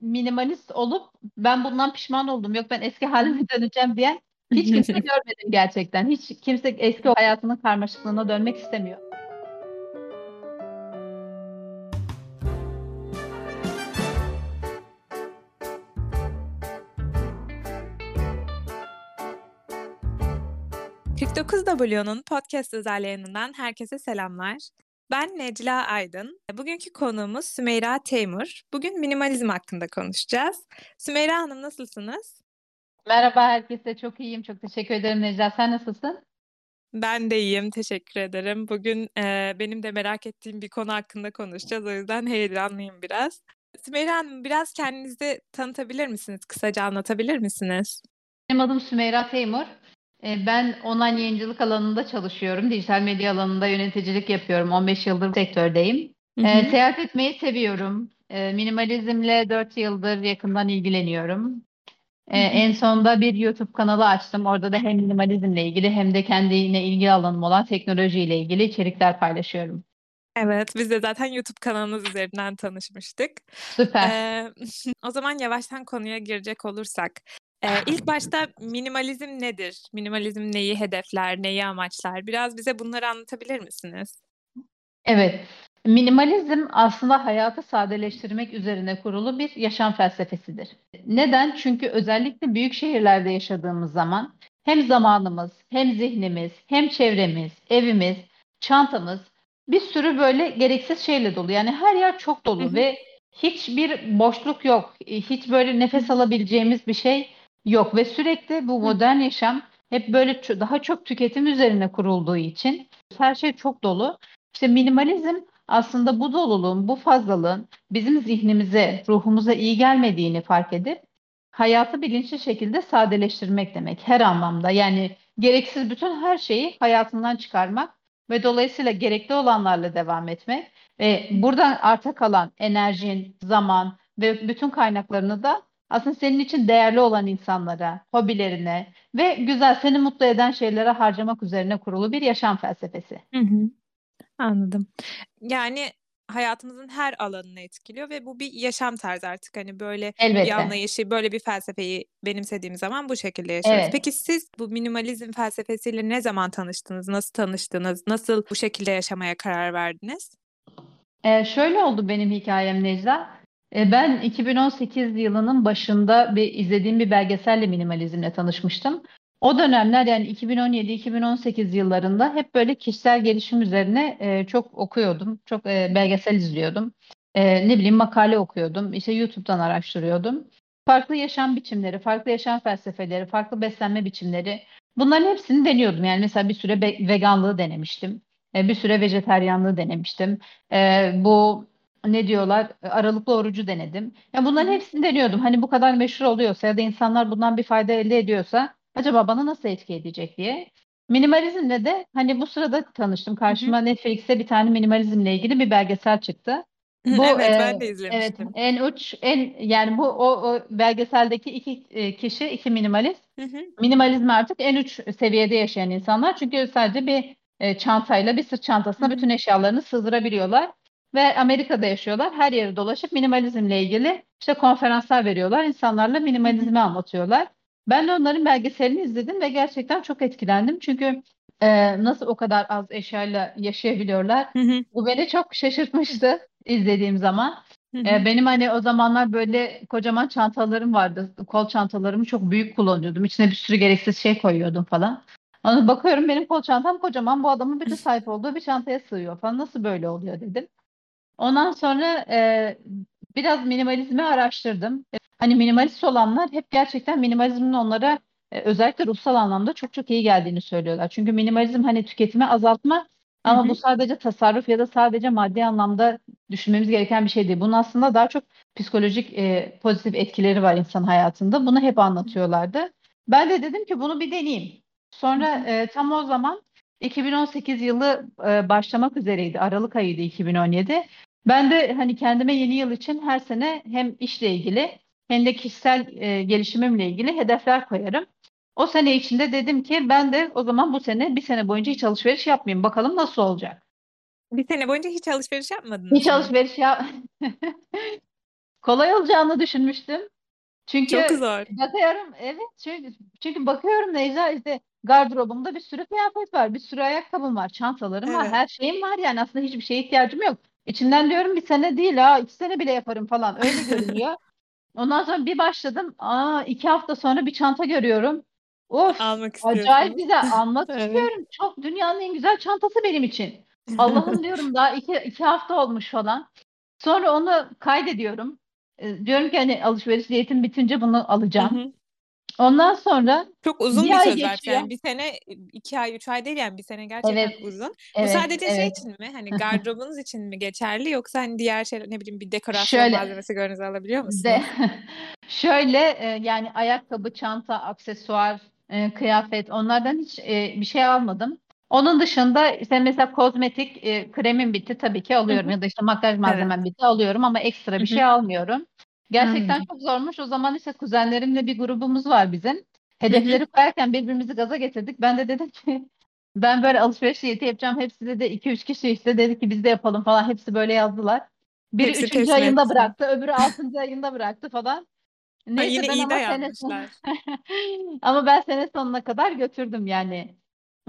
minimalist olup ben bundan pişman oldum. Yok ben eski halime döneceğim diyen hiç kimse görmedim gerçekten. Hiç kimse eski hayatının karmaşıklığına dönmek istemiyor. W'nun podcast özel yayınından herkese selamlar. Ben Necla Aydın. Bugünkü konuğumuz Sümeyra Teymur. Bugün minimalizm hakkında konuşacağız. Sümeyra Hanım nasılsınız? Merhaba herkese. Çok iyiyim. Çok teşekkür ederim Necla. Sen nasılsın? Ben de iyiyim. Teşekkür ederim. Bugün e, benim de merak ettiğim bir konu hakkında konuşacağız. O yüzden heyecanlıyım biraz. Sümeyra Hanım biraz kendinizi tanıtabilir misiniz? Kısaca anlatabilir misiniz? Benim adım Sümeyra Teymur. E, ben online yayıncılık alanında çalışıyorum. Dijital medya alanında yöneticilik yapıyorum. 15 yıldır sektördeyim. Hı e, hı. seyahat etmeyi seviyorum. E, minimalizmle 4 yıldır yakından ilgileniyorum. Ee, en sonunda bir YouTube kanalı açtım. Orada da hem minimalizmle ilgili hem de kendine ilgi alanım olan teknolojiyle ilgili içerikler paylaşıyorum. Evet, biz de zaten YouTube kanalınız üzerinden tanışmıştık. Süper. Ee, o zaman yavaştan konuya girecek olursak, ee, ilk başta minimalizm nedir? Minimalizm neyi hedefler, neyi amaçlar? Biraz bize bunları anlatabilir misiniz? Evet. Minimalizm aslında hayatı sadeleştirmek üzerine kurulu bir yaşam felsefesidir. Neden? Çünkü özellikle büyük şehirlerde yaşadığımız zaman hem zamanımız, hem zihnimiz, hem çevremiz, evimiz, çantamız bir sürü böyle gereksiz şeyle dolu. Yani her yer çok dolu ve hiçbir boşluk yok. Hiç böyle nefes alabileceğimiz bir şey yok ve sürekli bu modern yaşam hep böyle daha çok tüketim üzerine kurulduğu için her şey çok dolu. İşte minimalizm aslında bu doluluğun, bu fazlalığın bizim zihnimize, ruhumuza iyi gelmediğini fark edip hayatı bilinçli şekilde sadeleştirmek demek her anlamda. Yani gereksiz bütün her şeyi hayatından çıkarmak ve dolayısıyla gerekli olanlarla devam etmek ve buradan arta kalan enerjin, zaman ve bütün kaynaklarını da aslında senin için değerli olan insanlara, hobilerine ve güzel seni mutlu eden şeylere harcamak üzerine kurulu bir yaşam felsefesi. Hı hı. Anladım. Yani hayatımızın her alanını etkiliyor ve bu bir yaşam tarzı artık hani böyle bir anlayışı, böyle bir felsefeyi benimsediğim zaman bu şekilde yaşıyoruz. Evet. Peki siz bu minimalizm felsefesiyle ne zaman tanıştınız? Nasıl tanıştınız? Nasıl bu şekilde yaşamaya karar verdiniz? Ee, şöyle oldu benim hikayem Necla. Ee, ben 2018 yılının başında bir izlediğim bir belgeselle minimalizmle tanışmıştım. O dönemler yani 2017-2018 yıllarında hep böyle kişisel gelişim üzerine e, çok okuyordum. Çok e, belgesel izliyordum. E, ne bileyim makale okuyordum. İşte YouTube'dan araştırıyordum. Farklı yaşam biçimleri, farklı yaşam felsefeleri, farklı beslenme biçimleri. Bunların hepsini deniyordum. Yani mesela bir süre veganlığı denemiştim. E, bir süre vejeteryanlığı denemiştim. E, bu ne diyorlar aralıklı orucu denedim. Yani bunların hepsini deniyordum. Hani bu kadar meşhur oluyorsa ya da insanlar bundan bir fayda elde ediyorsa acaba bana nasıl etki edecek diye. Minimalizmle de hani bu sırada tanıştım. Karşıma Netflix'te bir tane minimalizmle ilgili bir belgesel çıktı. Bu evet e, ben de izlemiştim. Evet, en uç en yani bu o, o belgeseldeki iki e, kişi iki minimalist. Hı hı. Minimalizm artık en uç seviyede yaşayan insanlar. Çünkü sadece bir e, çantayla bir sırt çantasına hı hı. bütün eşyalarını sığdırabiliyorlar ve Amerika'da yaşıyorlar. Her yeri dolaşıp minimalizmle ilgili işte konferanslar veriyorlar. İnsanlarla minimalizmi anlatıyorlar. Ben de onların belgeselini izledim ve gerçekten çok etkilendim. Çünkü e, nasıl o kadar az eşyayla yaşayabiliyorlar? Hı hı. Bu beni çok şaşırtmıştı izlediğim zaman. Hı hı. E, benim hani o zamanlar böyle kocaman çantalarım vardı. Kol çantalarımı çok büyük kullanıyordum. İçine bir sürü gereksiz şey koyuyordum falan. Ona bakıyorum benim kol çantam kocaman. Bu adamın bütün sahip olduğu bir çantaya sığıyor falan. Nasıl böyle oluyor dedim. Ondan sonra e, biraz minimalizmi araştırdım. Hani minimalist olanlar hep gerçekten minimalizmin onlara e, özellikle ruhsal anlamda çok çok iyi geldiğini söylüyorlar. Çünkü minimalizm hani tüketimi azaltma ama Hı hı. bu sadece tasarruf ya da sadece maddi anlamda düşünmemiz gereken bir şey değil. Bunun aslında daha çok psikolojik e, pozitif etkileri var insan hayatında. Bunu hep anlatıyorlardı. Ben de dedim ki bunu bir deneyeyim. Sonra e, tam o zaman 2018 yılı e, başlamak üzereydi. Aralık ayıydı 2017. Ben de hani kendime yeni yıl için her sene hem işle ilgili hem de kişisel e, gelişimimle ilgili hedefler koyarım. O sene içinde dedim ki ben de o zaman bu sene bir sene boyunca hiç alışveriş yapmayayım. Bakalım nasıl olacak. Bir sene boyunca hiç alışveriş yapmadınız Hiç mı? alışveriş yap kolay olacağını düşünmüştüm. Çünkü Çok zor. bakıyorum evet çünkü, çünkü bakıyorum Necla işte gardırobumda bir sürü kıyafet var, bir sürü ayakkabım var, çantalarım var, Evet. her şeyim var yani aslında hiçbir şeye ihtiyacım yok. İçinden diyorum bir sene değil ha iki sene bile yaparım falan öyle görünüyor. Ondan sonra bir başladım. Aa iki hafta sonra bir çanta görüyorum. Of Almak acayip istiyorsun. güzel almak Evet. istiyorum. Çok dünyanın en güzel çantası benim için. Allah'ım diyorum daha iki, iki hafta olmuş falan. Sonra onu kaydediyorum. E, diyorum ki hani alışveriş niyetim bitince bunu Hı alacağım. hı. Ondan sonra Çok uzun bir bir söz geçiyor. Yani bir sene, iki ay, üç ay değil yani bir sene gerçekten Evet, uzun. Bu evet, sadece şey evet. için mi? Hani gardırobunuz için mi geçerli yoksa hani diğer şeyler ne bileyim bir dekorasyon Şöyle malzemesi gönlünüze alabiliyor musunuz? de şöyle e, yani ayakkabı, çanta, aksesuar, e, kıyafet onlardan hiç e, bir şey almadım. Onun dışında işte mesela kozmetik e, kremim bitti tabii ki alıyorum hı. ya da işte makyaj Evet. malzemem bitti alıyorum ama ekstra bir hı. şey almıyorum. Gerçekten Anladım. çok zormuş. O zaman işte kuzenlerimle bir grubumuz var bizim. Hedefleri koyarken birbirimizi gaza getirdik. Ben de dedim ki ben böyle alışveriş niyeti yapacağım. Hepsi de 2-3 kişi işte dedi ki biz de yapalım falan. Hepsi böyle yazdılar. Biri Hepsi üçüncü ayında bıraktı, öbürü altıncı ayında bıraktı falan. Ha, Neyse yine ben iyi ama sene sonu ama ben sene sonuna kadar götürdüm yani.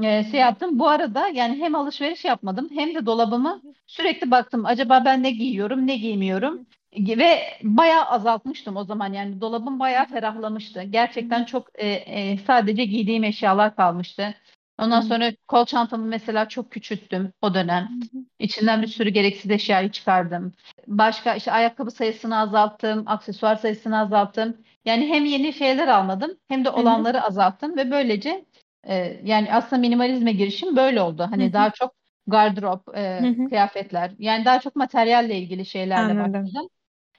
Ee, şey yaptım. Bu arada yani hem alışveriş yapmadım hem de dolabımı sürekli baktım. Acaba ben ne giyiyorum, ne giymiyorum? Hı. Ve bayağı azaltmıştım o zaman. Yani dolabım Hı bayağı hı. ferahlamıştı. Hı Gerçekten hı. çok e, e, sadece giydiğim eşyalar kalmıştı. Ondan Evet. sonra kol çantamı mesela çok küçülttüm o dönem. Hı hı. İçinden bir sürü gereksiz eşyayı çıkardım. Başka işte ayakkabı sayısını azalttım, aksesuar sayısını azalttım. Yani hem yeni şeyler almadım hem de Hı hı. olanları azalttım ve böylece e, yani aslında minimalizme girişim böyle oldu. Hı Hani hı. daha çok gardırop, e, Hı hı. kıyafetler yani daha çok materyalle ilgili şeylerle Anladım. başladım.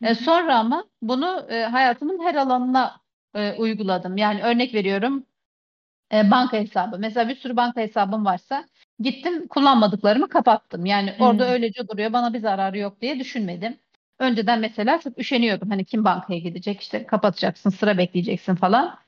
E, sonra ama bunu e, hayatımın her alanına e, uyguladım. Yani örnek veriyorum e, banka hesabı. Mesela bir sürü banka hesabım varsa gittim kullanmadıklarımı kapattım. Yani orada Hı. öylece duruyor bana bir zararı yok diye düşünmedim. Önceden mesela çok üşeniyordum. Hani kim bankaya gidecek işte kapatacaksın sıra bekleyeceksin falan.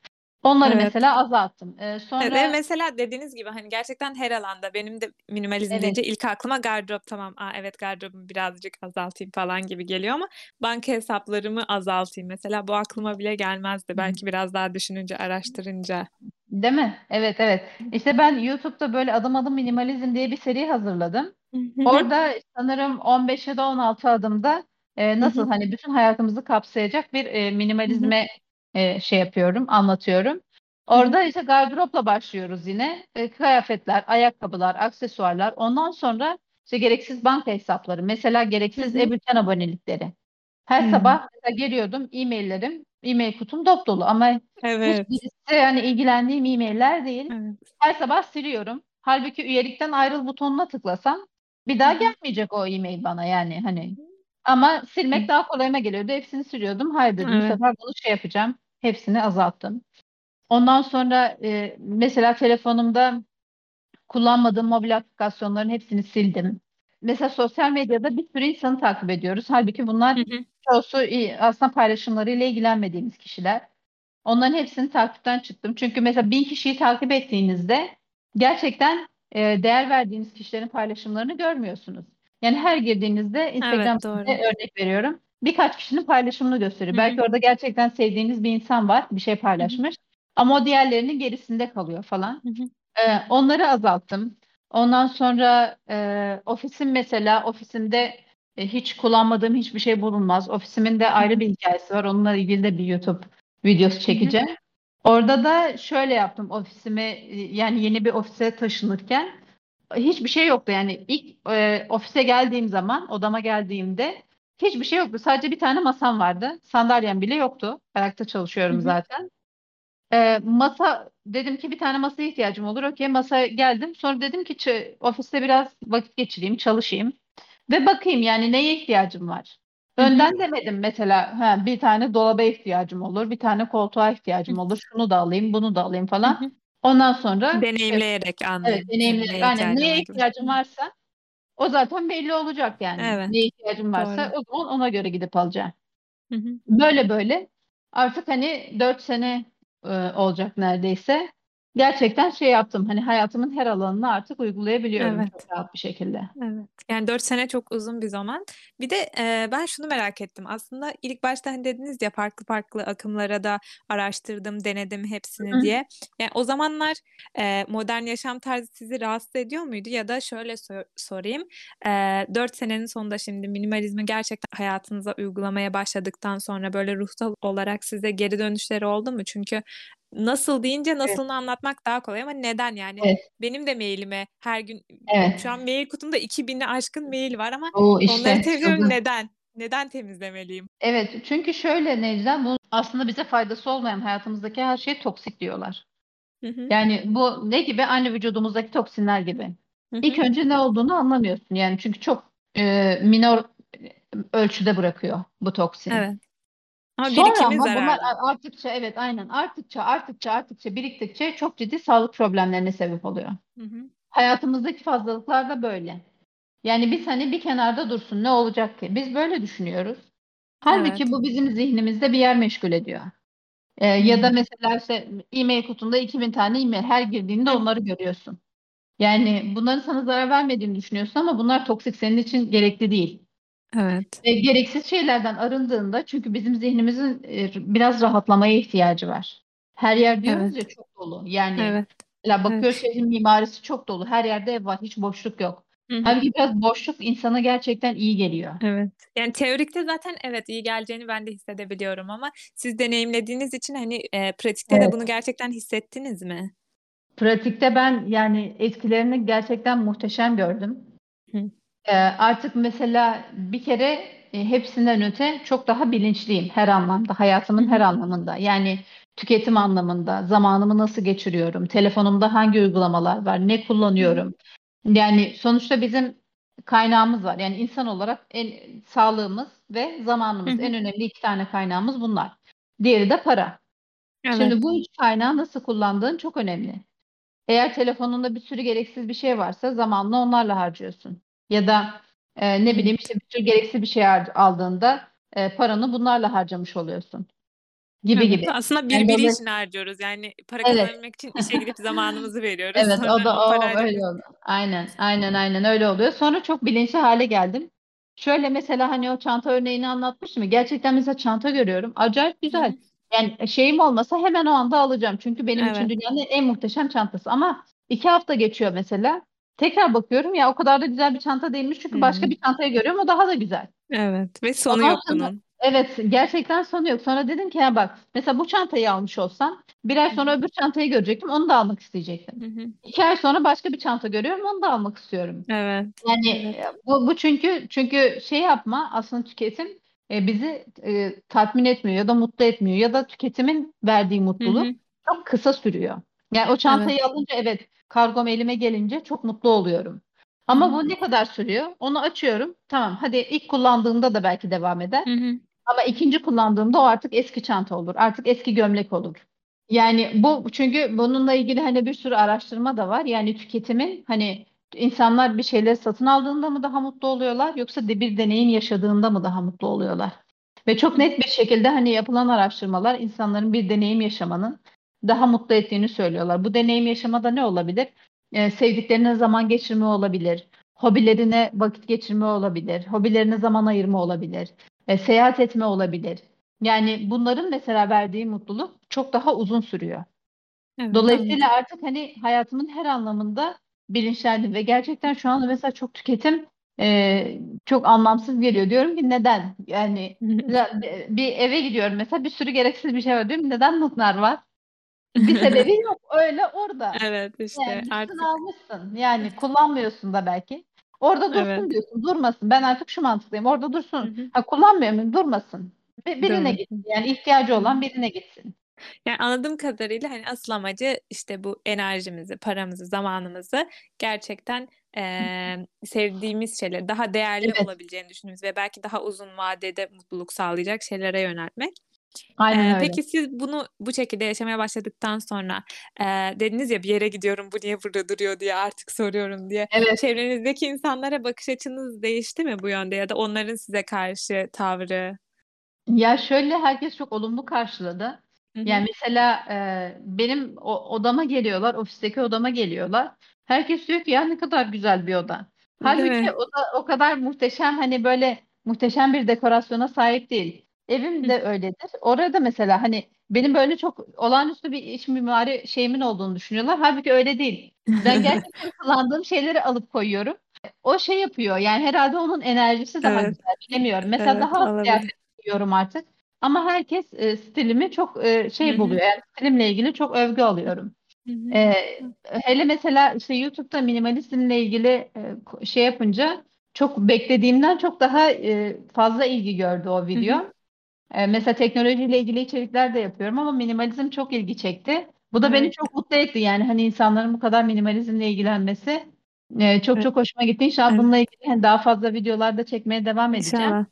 Onları Evet. mesela azalttım. E, Evet, ve sonra mesela dediğiniz gibi hani gerçekten her alanda benim de minimalizm evet deyince ilk aklıma gardırop tamam. Aa, evet gardırobumu birazcık azaltayım falan gibi geliyor ama banka hesaplarımı azaltayım mesela bu aklıma bile gelmezdi. Belki biraz daha düşününce, araştırınca. değil mi? Evet evet. İşte ben YouTube'da böyle adım adım minimalizm diye bir seri hazırladım. Hı hı. Orada sanırım 15 ya da 16 adımda e, Hı nasıl hı. hani bütün hayatımızı kapsayacak bir e, Hı hı. minimalizme e, şey yapıyorum, anlatıyorum. Orada işte gardıropla başlıyoruz yine. E, kıyafetler, ayakkabılar, aksesuarlar. Ondan sonra işte gereksiz banka hesapları. Mesela gereksiz e-bülten abonelikleri. Her Hı. sabah mesela geliyordum e-maillerim, e-mail kutum dop dolu ama Evet. hiçbirisi hani ilgilendiğim e-mailler değil. Evet. Her sabah siliyorum. Halbuki üyelikten ayrıl butonuna tıklasam bir daha gelmeyecek o e-mail bana yani hani. Ama silmek daha kolayıma geliyordu. Hepsini siliyordum. Hayır dedim bu Evet. sefer bunu şey yapacağım. Hepsini azalttım. Ondan sonra e, mesela telefonumda kullanmadığım mobil aplikasyonların hepsini sildim. Mesela sosyal medyada bir sürü insanı takip ediyoruz. Halbuki bunlar Hı hı. çoğusu iyi- aslında paylaşımlarıyla ilgilenmediğimiz kişiler. Onların hepsini takipten çıktım. Çünkü mesela bin kişiyi takip ettiğinizde gerçekten e, değer verdiğiniz kişilerin paylaşımlarını görmüyorsunuz. Yani her girdiğinizde Instagram Evet örnek veriyorum. Birkaç kişinin paylaşımını gösteriyor. Hı Belki orada gerçekten sevdiğiniz bir insan var, bir şey paylaşmış. Ama o diğerlerinin gerisinde kalıyor falan. Ee, onları azalttım. Ondan sonra e, ofisim mesela ofisimde e, hiç kullanmadığım hiçbir şey bulunmaz. Ofisimin de ayrı bir hikayesi var. Onunla ilgili de bir YouTube videosu çekeceğim. Orada da şöyle yaptım ofisimi e, yani yeni bir ofise taşınırken hiçbir şey yoktu. Yani ilk e, ofise geldiğim zaman odama geldiğimde hiçbir şey yoktu. Sadece bir tane masam vardı. Sandalyem bile yoktu. Ayakta çalışıyorum hı. zaten. E, masa dedim ki bir tane masaya ihtiyacım olur. Okey masaya geldim. Sonra dedim ki ç- ofiste biraz vakit geçireyim, çalışayım ve bakayım yani neye ihtiyacım var. Önden demedim mesela ha, bir tane dolaba ihtiyacım olur, bir tane koltuğa ihtiyacım olur. Şunu da alayım, bunu da alayım falan. hı. Ondan sonra Deneyimleyerek evet anlayayım. Hani deneyimleyerek var neye ihtiyacım varsa o zaten belli olacak yani. Evet. Neye ihtiyacım Doğru. varsa o zaman ona göre gidip alacağım. Hı hı. Böyle böyle artık hani 4 sene e, olacak neredeyse. Gerçekten şey yaptım. Hani hayatımın her alanını artık uygulayabiliyorum Evet. çok rahat bir şekilde. Evet. Yani 4 sene çok uzun bir zaman. Bir de, eee, ben şunu merak ettim. Aslında ilk başta, hani, dediniz ya, farklı farklı akımlara da araştırdım, denedim hepsini Hı hı. diye. Yani o zamanlar, eee, modern yaşam tarzı sizi rahatsız ediyor muydu? Ya da şöyle so sorayım, eee, 4 senenin sonunda şimdi minimalizmi gerçekten hayatınıza uygulamaya başladıktan sonra böyle ruhsal olarak size geri dönüşleri oldu mu? Çünkü nasıl deyince Evet. nasılını anlatmak daha kolay ama neden yani? Evet. Benim de mailime her gün Evet. şu an mail kutumda 2000'e aşkın mail var ama O, işte, onları temizliyorum. Neden? Neden temizlemeliyim? Evet, çünkü şöyle Necla, bu aslında bize faydası olmayan hayatımızdaki her şey toksik diyorlar. Hı hı. Yani bu ne gibi? Aynı vücudumuzdaki toksinler gibi. Hı İlk hı. önce ne olduğunu anlamıyorsun. Yani çünkü çok eee, minor ölçüde bırakıyor bu toksin. Evet. Ama Sonra birikimi ama bunlar zararlı. a- arttıkça evet aynen arttıkça arttıkça arttıkça biriktikçe çok ciddi sağlık problemlerine sebep oluyor. Hı hı. Hayatımızdaki fazlalıklar da böyle. Yani biz hani bir kenarda dursun ne olacak ki? Biz böyle düşünüyoruz. Halbuki Evet. bu bizim zihnimizde bir yer meşgul ediyor. Ee, ya da mesela işte e-mail kutunda 2000 tane e-mail her girdiğinde Hı. onları görüyorsun. Yani bunların sana zarar vermediğini düşünüyorsun ama bunlar toksik senin için gerekli değil. Evet. E, gereksiz şeylerden arındığında çünkü bizim zihnimizin e, biraz rahatlamaya ihtiyacı var. Her yer diyoruz Evet. ya çok dolu. Yani Evet. mesela bakıyor Evet. şehrin mimarisi çok dolu. Her yerde ev var. Hiç boşluk yok. Hı hı. Halbuki biraz boşluk insana gerçekten iyi geliyor. Evet. Yani teorikte zaten evet iyi geleceğini ben de hissedebiliyorum ama siz deneyimlediğiniz için hani eee, pratikte de Evet. bunu gerçekten hissettiniz mi? Pratikte ben yani etkilerini gerçekten muhteşem gördüm. Ee, artık mesela bir kere e, hepsinden öte çok daha bilinçliyim her anlamda, hayatımın her anlamında. Yani tüketim anlamında, zamanımı nasıl geçiriyorum, telefonumda hangi uygulamalar var, ne kullanıyorum. Yani sonuçta bizim kaynağımız var. Yani insan olarak en sağlığımız ve zamanımız en önemli iki tane kaynağımız bunlar. Diğeri de para. Evet. Şimdi bu üç kaynağı nasıl kullandığın çok önemli. Eğer telefonunda bir sürü gereksiz bir şey varsa zamanla onlarla harcıyorsun. Ya da e, ne bileyim işte bir sürü gereksiz bir şey har- aldığında e, paranı bunlarla harcamış oluyorsun. Gibi Evet. gibi. Aslında Yani birbiri dolayısıyla için harcıyoruz. Yani para evet. kazanabilmek için işe gidip zamanımızı veriyoruz. Evet o Sonra da o o parayla öyle oldu. Aynen aynen aynen öyle oluyor. Sonra çok bilinçli hale geldim. Şöyle mesela hani o çanta örneğini anlatmıştım ya. Gerçekten mesela çanta görüyorum. Acayip Hı güzel. hı. Yani şeyim olmasa hemen o anda alacağım. Çünkü benim için Evet. dünyanın en muhteşem çantası. Ama iki hafta geçiyor mesela. Tekrar bakıyorum ya o kadar da güzel bir çanta değilmiş. Çünkü başka Hımm. bir çantayı görüyorum o daha da güzel. Evet ve sonu Ondan yok sonra bunun. evet gerçekten sonu yok. Sonra dedim ki ya bak mesela bu çantayı almış olsam bir ay Hı sonra hı. öbür çantayı görecektim. Onu da almak isteyecektim. Hı hı. İki ay sonra başka bir çanta görüyorum. Onu da almak istiyorum. Evet. Yani Evet. e, bu, bu çünkü çünkü şey yapma aslında tüketim e, bizi e, tatmin etmiyor ya da mutlu etmiyor ya da tüketimin verdiği Hı mutluluk hı. çok kısa sürüyor. Yani o çantayı Evet. alınca evet kargom elime gelince çok mutlu oluyorum. Ama bu ne kadar sürüyor? Onu açıyorum. Tamam hadi ilk kullandığımda da belki devam eder. Hı hı. Ama ikinci kullandığımda o artık eski çanta olur. Artık eski gömlek olur. Yani bu çünkü bununla ilgili hani bir sürü araştırma da var. Yani tüketimin hani insanlar bir şeyleri satın aldığında mı daha mutlu oluyorlar yoksa de bir deneyim yaşadığında mı daha mutlu oluyorlar? Ve çok net bir şekilde hani yapılan araştırmalar insanların bir deneyim yaşamanın daha mutlu ettiğini söylüyorlar. Bu deneyim yaşamada ne olabilir? Ee, sevdiklerine zaman geçirme olabilir. Hobilerine vakit geçirme olabilir. Hobilerine zaman ayırma olabilir. E, seyahat etme olabilir. Yani bunların mesela verdiği mutluluk çok daha uzun sürüyor. Evet, Dolayısıyla anladım. artık hani hayatımın her anlamında bilinçlendim ve gerçekten şu anda mesela çok tüketim e, çok anlamsız geliyor. Diyorum ki neden? Yani ya- bir eve gidiyorum mesela bir sürü gereksiz bir şey var diyorum. Neden bunlar var? Bir sebebi yok. Öyle orada. Evet, işte Yani gitsin artık almışsın. Yani kullanmıyorsun da belki. Orada dursun Evet. diyorsun. Durmasın. Ben artık şu mantıktayım. Orada dursun. hı. Ha kullanmıyor muyum? Durmasın. Bir- birine gitsin. Durmasın. Yani ihtiyacı olan birine gitsin. Yani anladığım kadarıyla hani asıl amacı işte bu enerjimizi, paramızı, zamanımızı gerçekten eee, sevdiğimiz şeyleri, daha değerli Evet. olabileceğini düşündüğümüz ve belki daha uzun vadede mutluluk sağlayacak şeylere yöneltmek. Aynen Eee, öyle. peki siz bunu bu şekilde yaşamaya başladıktan sonra eee, dediniz ya bir yere gidiyorum bu niye burada duruyor diye artık soruyorum diye. Evet. Çevrenizdeki insanlara bakış açınız değişti mi bu yönde ya da onların size karşı tavrı? Ya şöyle herkes çok olumlu karşıladı. Yani mesela e, benim o, odama geliyorlar, ofisteki odama geliyorlar. Herkes diyor ki ya ne kadar güzel bir oda. Halbuki oda o kadar muhteşem hani böyle muhteşem bir dekorasyona sahip değil. Evim de öyledir. Orada mesela hani benim böyle çok olağanüstü bir iç mimari şeyimin olduğunu düşünüyorlar. Halbuki öyle değil. Ben gerçekten kullandığım şeyleri alıp koyuyorum. O şey yapıyor. Yani herhalde onun enerjisi daha Evet. güzel. Bilemiyorum. Mesela Evet, daha az olabilir. kıyafet giyiyorum artık. Ama herkes e, stilimi çok e, Hı şey hı. buluyor. Yani stilimle ilgili çok övgü alıyorum. Hı hı. E, hele mesela işte YouTube'da minimalizmle ilgili e, ko- şey yapınca çok beklediğimden çok daha e, fazla ilgi gördü o Hı video. Hı. E, mesela teknolojiyle ilgili içerikler de yapıyorum ama minimalizm çok ilgi çekti. Bu da beni Evet. çok mutlu etti. Yani hani insanların bu kadar minimalizmle ilgilenmesi e, çok Evet. çok hoşuma gitti. İnşallah Evet. bununla ilgili hani daha fazla videolarda çekmeye devam edeceğim. İnşallah.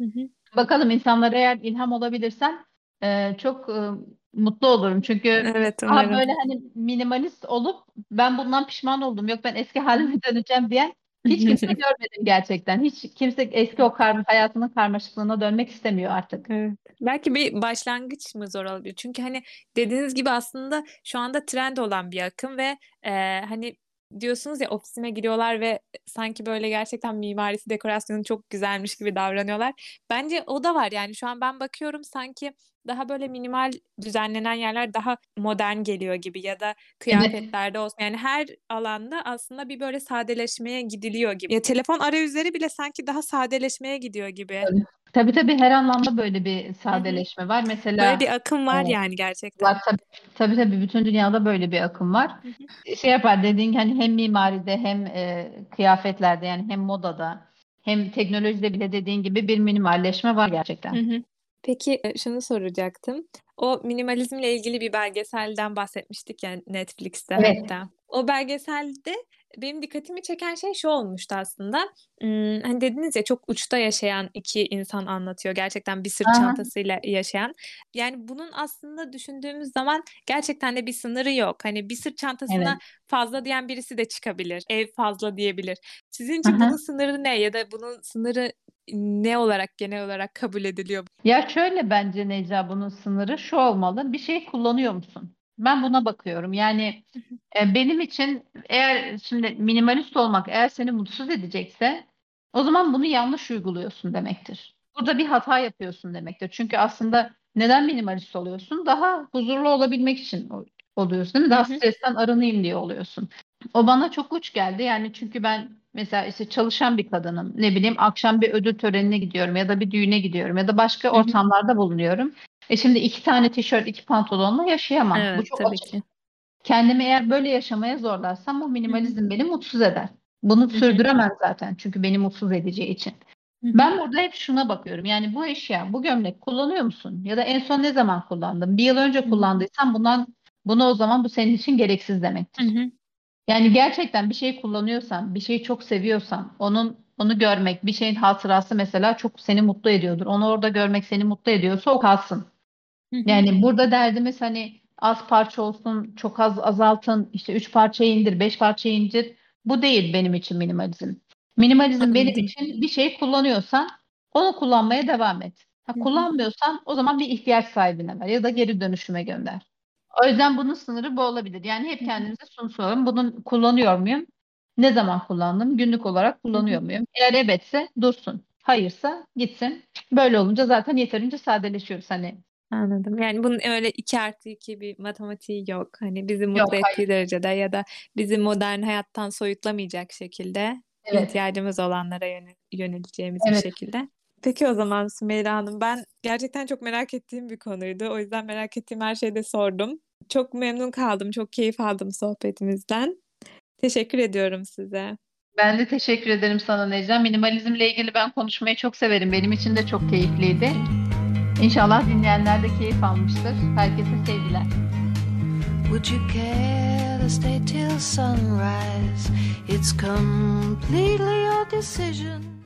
Hı hı. Bakalım insanlara eğer ilham olabilirsem e, çok e, mutlu olurum. Çünkü Evet, daha umarım. böyle hani minimalist olup ben bundan pişman oldum. Yok ben eski halime döneceğim diyen hiç kimse görmedim gerçekten. Hiç kimse eski o kar hayatının karmaşıklığına dönmek istemiyor artık. Evet. Belki bir başlangıç mı zor olabilir? Çünkü hani dediğiniz gibi aslında şu anda trend olan bir akım ve e, hani diyorsunuz ya ofisime giriyorlar ve sanki böyle gerçekten mimarisi dekorasyonu çok güzelmiş gibi davranıyorlar. Bence o da var yani şu an ben bakıyorum sanki daha böyle minimal düzenlenen yerler daha modern geliyor gibi ya da Evet. kıyafetlerde olsun yani her alanda aslında bir böyle sadeleşmeye gidiliyor gibi. Ya telefon arayüzleri bile sanki daha sadeleşmeye gidiyor gibi. Tabii. Tabii tabii her anlamda böyle bir sadeleşme var. Böyle Mesela bir akım var e, yani var gerçekten. tabii, tabii tabii bütün dünyada böyle bir akım var. Şey yapar dediğin hani hem mimaride hem e, kıyafetlerde yani hem modada hem teknolojide bile dediğin gibi bir minimalleşme var Hı gerçekten. hı. Peki e, şunu soracaktım. O minimalizmle ilgili bir belgeselden bahsetmiştik ya Netflix'te Evet. hatta. O belgeselde benim dikkatimi çeken şey şu olmuştu aslında. Hmm, hani dediniz ya çok uçta yaşayan iki insan anlatıyor. Gerçekten bir sırt Aha, çantasıyla yaşayan. Yani bunun aslında düşündüğümüz zaman gerçekten de bir sınırı yok. Hani bir sırt çantasına evet. fazla diyen birisi de çıkabilir. Ev fazla diyebilir. Sizin için Aha. bunun sınırı ne ya da bunun sınırı ne olarak genel olarak kabul ediliyor? Ya şöyle bence Necla bunun sınırı şu olmalı. Bir şey kullanıyor musun? Ben buna bakıyorum. Yani e, benim için eğer şimdi minimalist olmak eğer seni mutsuz edecekse o zaman bunu yanlış uyguluyorsun demektir. Burada bir hata yapıyorsun demektir. Çünkü aslında neden minimalist oluyorsun? Daha huzurlu olabilmek için oluyorsun, değil mi? Hı Daha hı. stresten arınayım diye oluyorsun. O bana çok uç geldi. Yani çünkü ben mesela işte çalışan bir kadınım. Ne bileyim akşam bir ödül törenine gidiyorum ya da bir düğüne gidiyorum ya da başka Hı hı. ortamlarda bulunuyorum. E şimdi iki tane tişört, iki pantolonla yaşayamam. Bu Evet, çok tabii açık. ki. Kendimi eğer böyle yaşamaya zorlarsam hı. minimalizm beni mutsuz eder. Bunu Hı hı. sürdüremem zaten çünkü beni mutsuz edeceği için. Hı hı. Ben burada hep şuna bakıyorum. Yani bu eşya, bu gömlek kullanıyor musun? Ya da en son ne zaman kullandın? Bir yıl önce Hı hı. kullandıysan bundan bunu o zaman bu senin için gereksiz demektir. hı. Yani gerçekten bir şey kullanıyorsan, bir şeyi çok seviyorsan, onun onu görmek, bir şeyin hatırası mesela çok seni mutlu ediyordur. Onu orada görmek seni mutlu ediyorsa o kalsın. Hı hı. Yani burada derdimiz hani az parça olsun, çok az azaltın, işte üç parçaya indir, beş parçaya indir. Bu değil benim için minimalizm. Minimalizm benim Anladım. için bir şey kullanıyorsan onu kullanmaya devam et. Ha, Hı hı. kullanmıyorsan o zaman bir ihtiyaç sahibine ver ya da geri dönüşüme gönder. O yüzden bunun sınırı bu olabilir. Yani hep Hı hı. kendimize şunu soralım. Bunu kullanıyor muyum? Ne zaman kullandım? Günlük olarak Hı hı. kullanıyor muyum? Eğer evetse dursun. Hayırsa gitsin. Böyle olunca zaten yeterince sadeleşiyoruz. Hani Anladım. Yani bunun öyle iki artı iki bir matematiği yok. Hani bizi yok mutlu hayır. ettiği derecede ya da bizi modern hayattan soyutlamayacak şekilde Evet. ihtiyacımız olanlara yönel- yöneleceğimiz bir Evet. şekilde. Peki o zaman Sümeyra Hanım ben gerçekten çok merak ettiğim bir konuydu. O yüzden merak ettiğim her şeyi de sordum. Çok memnun kaldım. Çok keyif aldım sohbetimizden. Teşekkür ediyorum size. Ben de teşekkür ederim sana Necla. Minimalizmle ilgili ben konuşmayı çok severim. Benim için de çok keyifliydi. İnşallah dinleyenler de keyif almıştır. Herkese sevgiler. Would you care to stay till sunrise? It's completely your decision.